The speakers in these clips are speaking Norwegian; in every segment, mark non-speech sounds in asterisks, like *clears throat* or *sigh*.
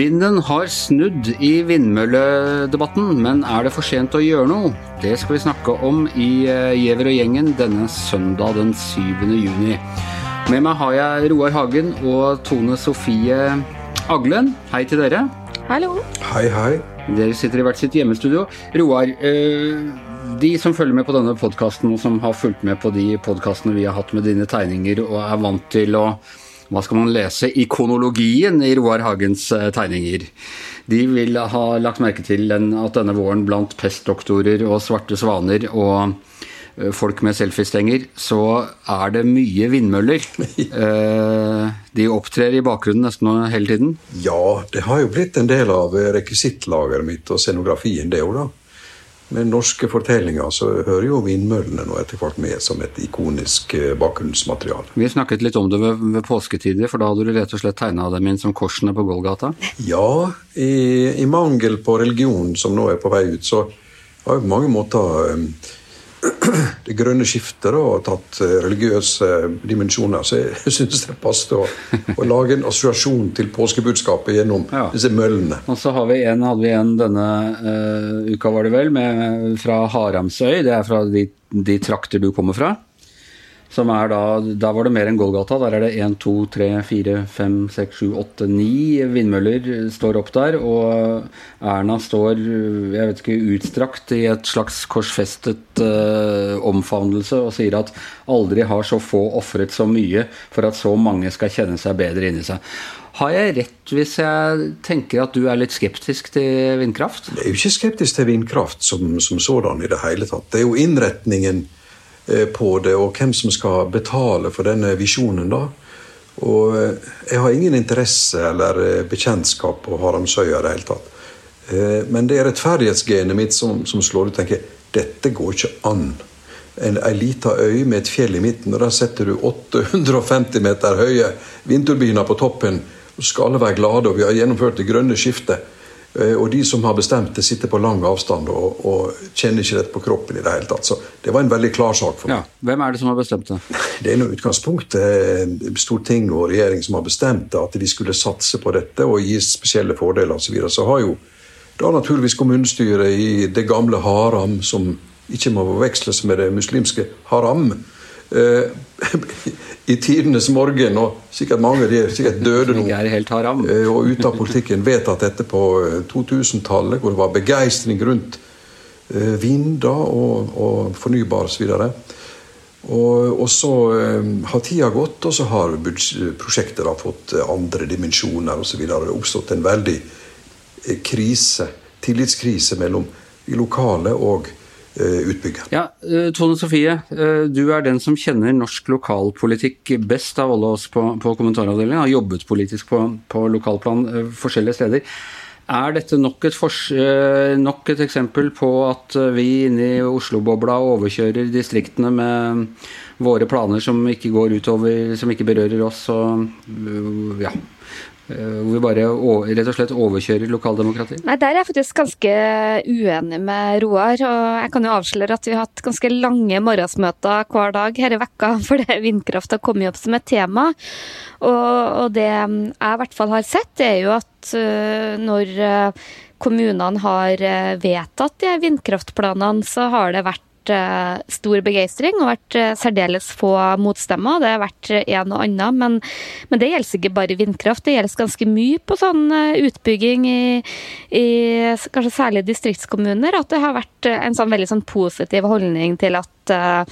Vinden har snudd i vindmølledebatten, men er det for sent å gjøre noe? Det skal vi snakke om i eh, Giæver og gjengen denne søndag den 7. juni. Med meg har jeg Roar Hagen og Tone Sofie Aglen. Hei til dere. Hallo. Hei, hei. Dere sitter i hvert sitt hjemmestudio. Roar, eh, de som følger med på denne podkasten, og som har fulgt med på de podkastene vi har hatt med dine tegninger, og er vant til å hva skal man lese ikonologien i Roar Hagens eh, tegninger? De vil ha lagt merke til at denne våren blant pestdoktorer og svarte svaner og eh, folk med selfiestenger, så er det mye vindmøller. *laughs* Eh, de opptrer i bakgrunnen nesten hele tiden. Ja, det har jo blitt en del av rekvisittlageret mitt og scenografien, det òg, da. Med norske fortellinger så hører jo vindmøllene nå etter hvert med som et ikonisk eh, bakgrunnsmateriale. Vi snakket litt om det ved, ved påsketider, for da hadde du rett og slett tegna dem inn som korsene på Golgata? Ja, i, i, mangel på religion som nå er på vei ut, så har jo på mange måter um, *clears throat* det grønne skiftet og tatt eh, religiøse dimensjoner. Så jeg *laughs* syns det passet å, å, lage en assosiasjon til påskebudskapet gjennom ja. disse møllene. Og så vi en, hadde vi en denne uh, uka, var det vel, med, fra Haramsøy. Det er fra de, de trakter du kommer fra. Som er da, Da var det mer enn Golgata. Der er det 1, 2, 3, 4, 5, 6, 7, 8, 9 vindmøller står opp der. Og Erna står jeg vet ikke, utstrakt i et slags korsfestet uh, omfavnelse og sier at aldri har så få ofret så mye for at så mange skal kjenne seg bedre inni seg. Har jeg rett hvis jeg tenker at du er litt skeptisk til vindkraft? Jeg er jo ikke skeptisk til vindkraft som, som sådan i det hele tatt. Det er jo innretningen på det, og hvem som skal betale for denne visjonen. da. Og eh, Jeg har ingen interesse eller eh, bekjentskap på Haramsøya i det hele tatt. Men det er rettferdighetsgenet mitt som, som slår ut. tenker Dette går ikke an. En, en lita øy med et fjell i midten, og der setter du 850 meter høye vindturbiner på toppen. Så skal alle være glade, og vi har gjennomført det grønne skiftet. Eh, og de som har bestemt det, sitter på lang avstand og, og, kjenner ikke dette på kroppen i det hele tatt. Så det var en veldig klar sak for meg. Ja. Hvem er det som har bestemt det? *laughs* Det er noe utgangspunktet eh, storting og regjering som har bestemt at de skulle satse på dette og gi spesielle fordeler osv. Så, videre. så har jo da naturligvis kommunestyret i det gamle Haram, som ikke må forveksles med det muslimske Haram, *laughs* i tidenes morgen, og sikkert mange av de er sikkert døde nå, eh, og ute av politikken, vedtatt dette på 2000-tallet, eh, hvor det var begeistring rundt vinder vind og, og fornybar osv. Og, og så har tida gått, og så har prosjektet fått andre dimensjoner osv. Det har oppstått en veldig krise, tillitskrise mellom de lokale og Eh, utbygger. Ja, eh, Tone Sofie, eh, du er den som kjenner norsk lokalpolitikk best av alle oss på, på kommentaravdelingen. Har jobbet politisk på, på lokalplan forskjellige steder. Er dette nok et, nok et, eksempel på at vi inne i Oslo-bobla overkjører distriktene med våre planer som ikke går utover, som ikke berører oss? Og, ja, hvor vi bare rett og slett overkjører lokaldemokratiet? Nei, Der er jeg faktisk ganske uenig med Roar. og Jeg kan jo avsløre at vi har hatt ganske lange morgensmøter hver dag i vekka *laughs* fordi vindkraft har kommet opp som et tema. Og, og det jeg i hvert fall har sett, er jo at uh, når uh, kommunene har vedtatt de vindkraftplanene, så har det vært Eh, stor begeistring og vært eh, særdeles få motstemmer. Det har vært en og annen, men, men, det gjelder ikke bare vindkraft. Det gjelder ganske mye på sånn eh, utbygging i, i kanskje særlig distriktskommuner. At det har vært en sånn veldig sånn positiv holdning til at uh,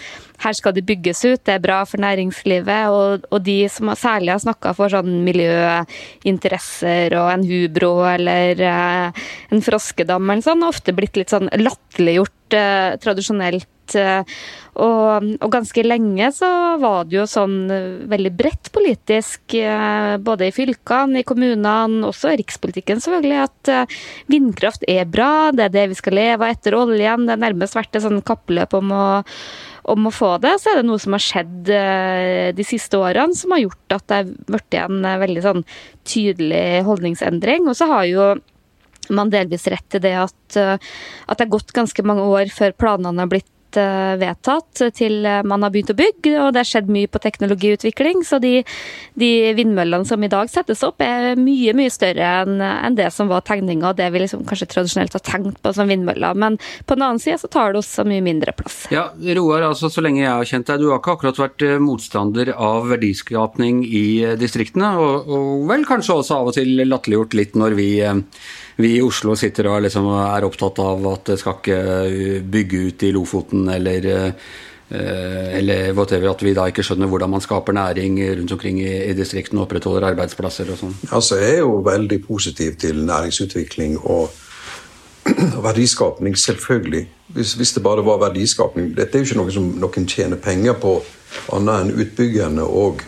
her skal det bygges ut, det er bra for næringslivet. Og, og de som særlig har snakka for sånn miljøinteresser og en hubro eller uh, en froskedam eller sånn, har ofte blitt litt sånn latterliggjort uh, tradisjonelt. Og, og, ganske lenge så var det jo sånn veldig bredt politisk, både i fylkene, i kommunene, også i rikspolitikken selvfølgelig, at vindkraft er bra, det er det vi skal leve av etter oljen. Det har nærmest vært et sånn kappløp om å om å få det, så er det noe som har skjedd eh, de siste årene som har gjort at det har blitt en eh, veldig sånn tydelig holdningsendring. Og så har jo man delvis rett til det at, eh, at det har gått ganske mange år før planene har blitt blitt uh, vedtatt til man har begynt å bygge, og det har skjedd mye på teknologiutvikling. Så de, de vindmøllene som i dag settes opp, er mye mye større enn en det som var tegninga, og det vi liksom kanskje tradisjonelt har tenkt på som vindmøller. Men på den annen side så tar det også mye mindre plass. Ja, Roar, altså så lenge jeg har kjent deg, du har ikke akkurat vært motstander av verdiskapning i distriktene, og, og vel kanskje også av og til latterliggjort litt når vi vi i Oslo sitter og liksom er opptatt av at det skal ikke bygge ut i Lofoten eller eh, eller whatever, at vi da ikke skjønner hvordan man skaper næring rundt omkring i, i distriktene og opprettholder arbeidsplasser og sånn. Altså, jeg er jo veldig positiv til næringsutvikling og *clears throat* verdiskapning, selvfølgelig. Hvis, hvis, det bare var verdiskapning. Dette er jo ikke noe som noen tjener penger på, annet enn utbyggerne og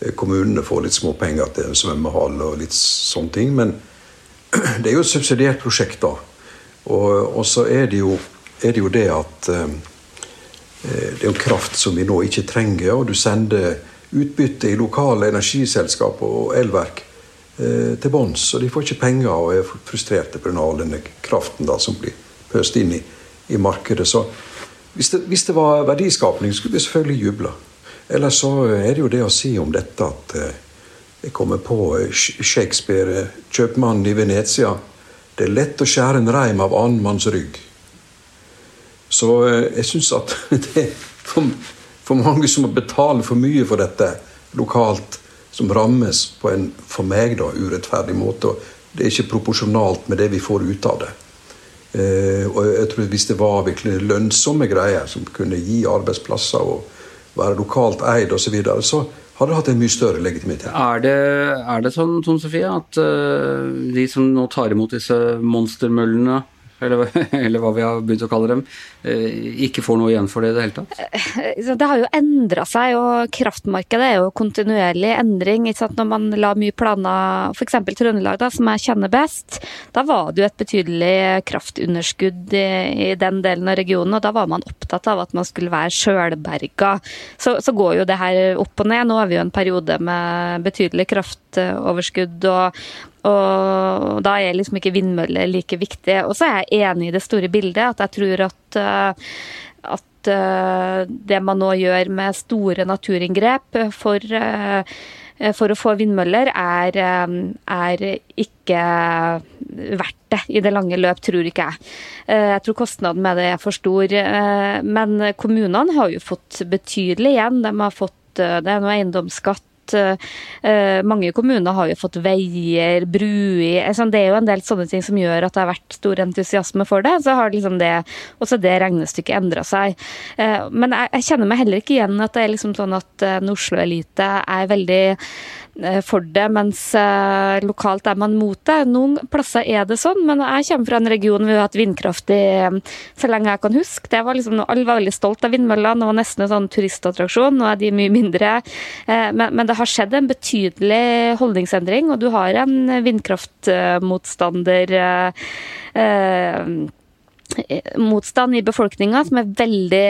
eh, kommunene får litt små penger til en svømmehall og litt sånne ting. men det er jo et subsidiert prosjekt, da. Og, og så er det, jo, er det jo det at eh, det er jo kraft som vi nå ikke trenger, og du sender utbytte i lokale energiselskap og elverk eh, til bunns, og de får ikke penger og er frustrerte pga. all denne kraften da, som blir pøst inn i, i markedet. Så hvis det, hvis det, var verdiskapning, skulle vi selvfølgelig juble. Ellers så er det jo det å si om dette at eh, jeg kommer på Shakespeare, 'Kjøpmannen i Venezia'. Det er lett å skjære en reim av annen manns rygg. Så eh, jeg syns at *laughs* det er for mange som må betale for mye for dette lokalt, som rammes på en for meg da, urettferdig måte. Det er ikke proporsjonalt med det vi får ut av det. Eh, og jeg tror Hvis det var virkelig lønnsomme greier som kunne gi arbeidsplasser og være lokalt eid osv., så, videre, så hadde hatt en mye større legitimitet. Er det, er det sånn, Tone Sofie, at uh, de som nå tar imot disse monstermøllene eller, *laughs* eller, hva vi har begynt å kalle dem, eh, ikke får noe igjen for det i det hele tatt? Eh, det har jo endra seg, og kraftmarkedet er jo kontinuerlig endring. Når man la mye planer, f.eks. Trøndelag, da, som jeg kjenner best, da var det jo et betydelig kraftunderskudd i, i, den delen av regionen, og da var man opptatt av at man skulle være sjølberga. Så, så går jo det her opp og ned. Nå har vi jo en periode med betydelig kraftoverskudd, og, og da er liksom ikke vindmøller like viktig. Og så er jeg enig i det store bildet, at jeg tror at, eh, at eh, det man nå gjør med store naturinngrep for, eh, for å få vindmøller, er, er, ikke verdt det i det lange løp, tror ikke jeg. Jeg tror kostnaden med det er for stor. Men kommunene har jo fått betydelig igjen. De har fått det er noe eiendomsskatt uh, mange kommuner har jo fått veier, bruer sånn, Det er jo en del sånne ting som gjør at det har vært stor entusiasme for det. Så har liksom det, også det regnestykket endra seg. Uh, men jeg, jeg, kjenner meg heller ikke igjen at det er liksom sånn at en Oslo-elite er veldig for det, mens eh, lokalt er man mot det. Noen plasser er det sånn, men jeg kommer fra en region vi har hatt vindkraft i så lenge jeg kan huske. Det var liksom, Alle var veldig stolt av vindmøllene, det var nesten en sånn turistattraksjon. Nå er de mye mindre. Eh, men, men, det har skjedd en betydelig holdningsendring, og du har en vindkraftmotstander motstand i befolkninga som er veldig,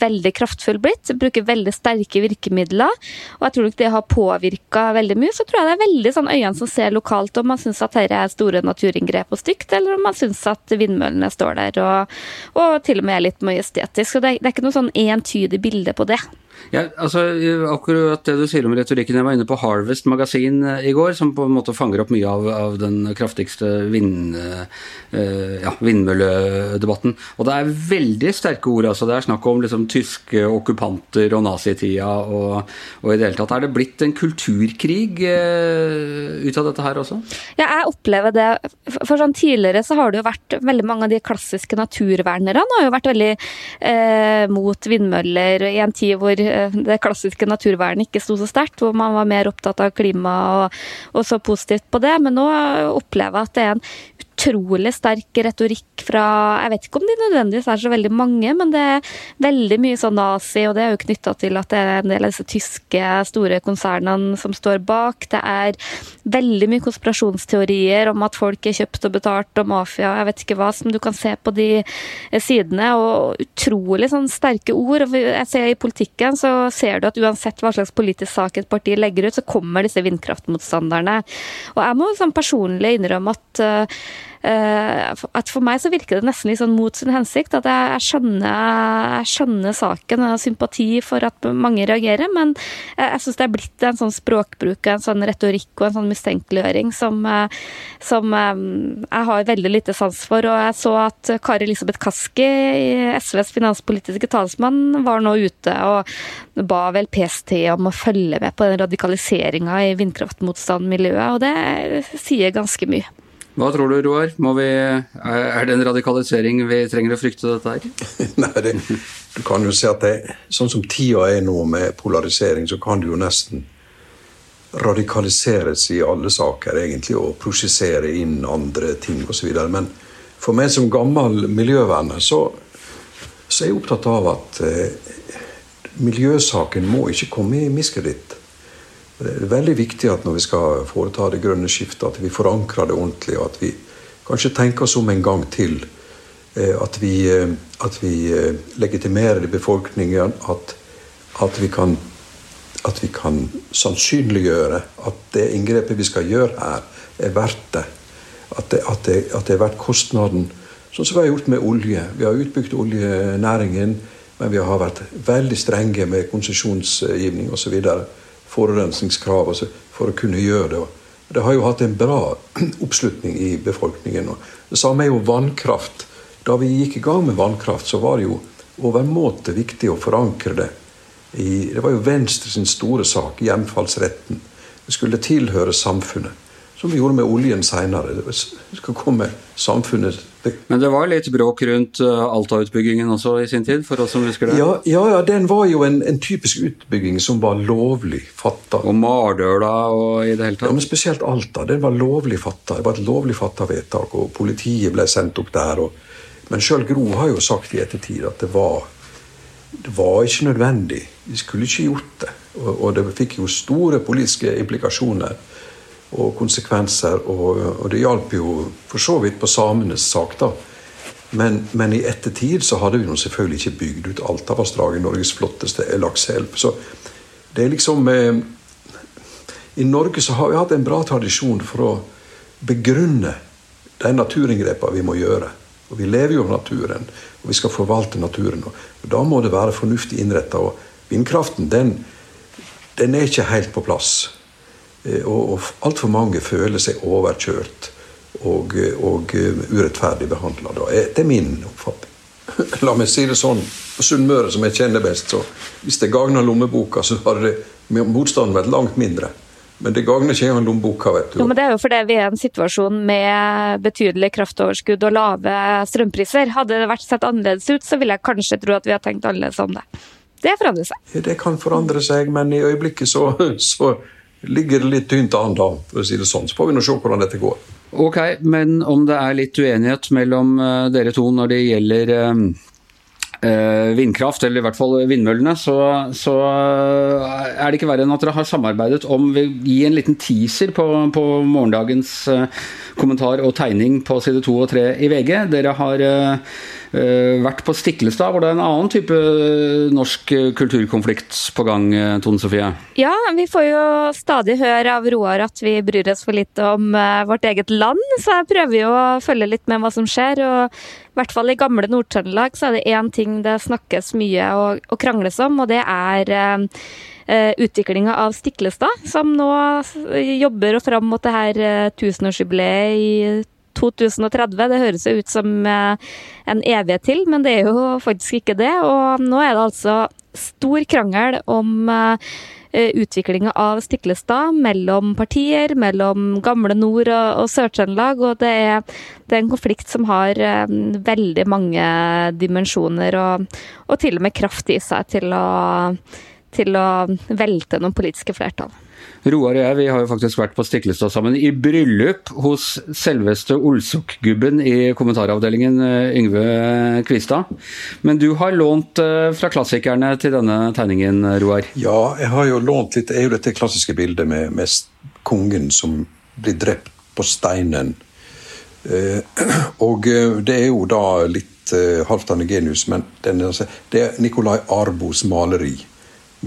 veldig kraftfull blitt. Bruker veldig sterke virkemidler. Og jeg tror nok det har påvirka veldig mye. Så tror jeg det er veldig sånn øyne som ser lokalt om man syns at dette er store naturinngrep og stygt, eller om man syns at vindmøllene står der og, og til og med er litt majestetisk. Så det, det er ikke noe sånn entydig bilde på det. Ja, altså Akkurat det du sier om retorikken. Jeg var inne på Harvest magasin eh, i går, som på en måte fanger opp mye av, av den kraftigste vind, uh, ja, vindmølledebatten. Og det er veldig sterke ord. altså Det er snakk om liksom, tyske okkupanter og nazitida og, og, i det hele tatt. Er det blitt en kulturkrig uh, ut av dette her også? Ja, jeg opplever det. For sånn Tidligere så har det jo vært veldig mange av de klassiske naturvernerne har jo vært veldig uh, mot vindmøller i en tid hvor Eh, det klassiske naturvernet ikke sto så sterkt, hvor man var mer opptatt av klima og, og så positivt på det. Men nå opplever jeg at det er en utrolig sterk retorikk fra Jeg vet ikke om de nødvendigvis er så veldig mange, men det er veldig mye sånn nazi, og det er jo knytta til at det er en del av disse tyske store konsernene som står bak. Det er veldig mye konspirasjonsteorier om at folk er kjøpt og betalt, og mafia, jeg vet ikke hva, som du kan se på de sidene. Og utrolig sånn sterke ord. Jeg ser I politikken så ser du at uansett hva slags politisk sak et parti legger ut, så kommer disse vindkraftmotstanderne. Og jeg må sånn personlig innrømme at at For meg så virker det nesten litt sånn mot sin hensikt. At jeg, skjønner, jeg skjønner saken og har sympati for at mange reagerer, men jeg, jeg syns det er blitt en sånn språkbruk, en sånn retorikk og en sånn mistenkeliggjøring som, som jeg har veldig lite sans for. Og jeg så at Kari Elisabeth Kaski, SVs finanspolitiske talsmann, var nå ute og ba vel PST om å følge med på den radikaliseringa i vindkraftmotstandmiljøet, og det sier ganske mye. Hva tror du, Roar? Vi, er det en radikalisering vi trenger å frykte dette her? *laughs* Nei, det, du kan jo si at det, sånn som tida er nå med polarisering, så kan du jo nesten radikaliseres i alle saker, egentlig, og prosjisere inn andre ting osv. Men for meg som gammel miljøvenner, så, så er jeg opptatt av at eh, miljøsaken må ikke komme i miskreditt. Det er veldig viktig at når vi skal foreta det grønne skiftet, at vi forankrer det ordentlig, og at vi kanskje tenker oss om en gang til. Eh, at vi, eh, at vi eh, legitimerer i befolkningen at, at, vi kan, at vi kan sannsynliggjøre at det inngrepet vi skal gjøre her, er verdt det. At det, at det, at det er verdt kostnaden. Sånn som vi har gjort med olje. Vi har utbygd oljenæringen, men vi har vært veldig strenge med konsesjonsgivning osv forurensningskrav altså, for å kunne gjøre det. Det har jo hatt en bra *clears throat* oppslutning i befolkningen. Det samme er jo vannkraft. Da vi gikk i gang med vannkraft, så var det jo overmåte viktig å forankre det. I, det var jo Venstre sin store sak, hjemfallsretten. Det skulle tilhøre samfunnet som vi gjorde med oljen seinere. Det skal komme samfunnet Men det var litt bråk rundt eh, Alta-utbyggingen også i sin tid? for oss som husker det? Ja, ja, ja den var jo en, en, typisk utbygging som var lovlig fatta. Og Mardøla og i det hele tatt? Ja, men Spesielt Alta. Den var lovlig fatta. Det var et lovlig fatta vedtak, og politiet ble sendt opp der. Og, men sjøl Gro har jo sagt i ettertid at det var, det var ikke nødvendig. Vi skulle ikke gjort det. Og, og det fikk jo store politiske implikasjoner og konsekvenser. Og, og det hjalp jo for så vidt på samenes sak, da. Men, men, i ettertid så hadde vi selvfølgelig ikke bygd ut Altavassdraget, Norges flotteste lakseelv. Så det er liksom eh, I Norge så har vi hatt en bra tradisjon for å begrunne de naturinngrepene vi må gjøre. Og Vi lever jo av naturen, og vi skal forvalte naturen. og Da må det være fornuftig innretta. Vindkraften den, den er ikke helt på plass. Eh, og, altfor mange føler seg overkjørt og, og eh, urettferdig behandla. Det er min oppfatning. *laughs* La meg si det sånn. På Sunnmøre, som jeg kjenner best, så hvis det gagner lommeboka, så hadde motstanden vært langt mindre. Men det gagner ikke engang lommeboka. vet du. Jo, men det er jo fordi vi er i en situasjon med betydelig kraftoverskudd og lave strømpriser. Hadde det vært sett annerledes ut, så ville jeg kanskje tro at vi har tenkt annerledes om det. Det forandrer seg. Det kan forandre seg, men i øyeblikket så, *laughs* så ligger det litt tynt an, da, for å si det sånn. Så får vi nå se hvordan dette går. Ok, men om det er litt uenighet mellom uh, dere to når det gjelder uh, uh, vindkraft, eller i hvert fall vindmøllene, så, så, er det ikke verre enn at dere har samarbeidet om å gi en liten teaser på, på morgendagens kommentar og tegning på side to og tre i VG. Dere har Eh, vært på Stiklestad, hvor det er en annen type eh, norsk eh, kulturkonflikt på gang, Tone Sofie? Ja, vi får jo stadig høre av Roar at vi bryr oss for litt om vårt eget land, så jeg prøver jo å følge litt med hva som skjer. og i hvert fall i gamle Nord-Trøndelag er det én ting det snakkes mye og, og krangles om, og det er eh, utviklinga av Stiklestad, som nå jobber og fram mot det her tusenårsjubileet i 2030. Det høres jo ut som eh, en evighet til, men det er jo faktisk ikke det. Og nå er det altså stor krangel om eh, utviklinga av Stiklestad mellom partier, mellom gamle Nord- og Sør-Trøndelag. Og det er, det er, en konflikt som har eh, veldig mange dimensjoner, og, og, til og med kraft i seg til å, til å velte noen politiske flertall. Roar og jeg vi har jo faktisk vært på Stiklestad sammen i bryllup hos selveste Olsok-gubben i kommentaravdelingen, eh, Yngve Kvistad. Men du har lånt eh, fra klassikerne til denne tegningen, Roar? Ja, jeg har jo lånt litt. Det er jo dette klassiske bildet med, med kongen som blir drept på steinen. Eh, *clears throat* og det er jo da litt Halvdan Genius, men den, det er Nikolai Arbos maleri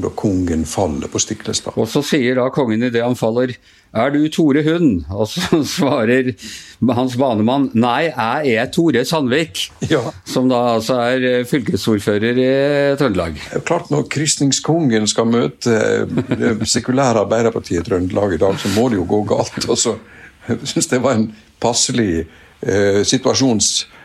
da kongen faller på Stiklestad. Og så sier da kongen idet han faller er du Tore Hund? Og så *laughs* svarer hans banemann nei, jeg er Tore Sandvik. Ja. Som da altså er fylkesordfører i Trøndelag. Er klart Når kristningskongen skal møte det sekulære Arbeiderpartiet i Trøndelag i dag, så må det jo gå galt. Og så syns det var en passelig eh, situasjons Eh,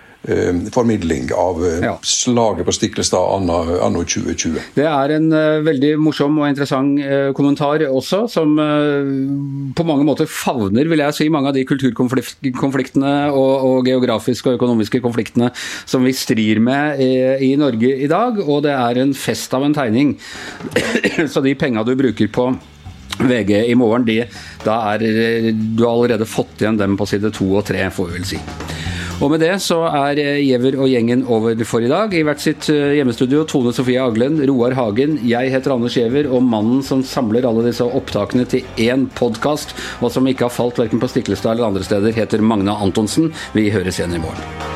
formidling av eh, ja. slaget på Stiklestad anno, anno 2020. Det er en uh, veldig morsom og interessant kommentar også, som på mange måter favner vil jeg si, mange av de kulturkonfliktene og, og geografiske og økonomiske konfliktene som vi strir med i, i Norge i dag. Og det er en fest av en tegning. *clears throat* Så de penga du bruker på VG i morgen, de, da er du har allerede fått igjen dem på side to og tre, får vi vel si. Og med det så er eh, Giæver og gjengen over for i dag. I hvert sitt eh, hjemmestudio Tone Sofie Aglen, Roar Hagen, jeg heter Anders Giæver, og mannen som samler alle disse opptakene til én podkast, og som ikke har falt verken på Stiklestad eller andre steder, heter Magne Antonsen. Vi høres igjen i morgen.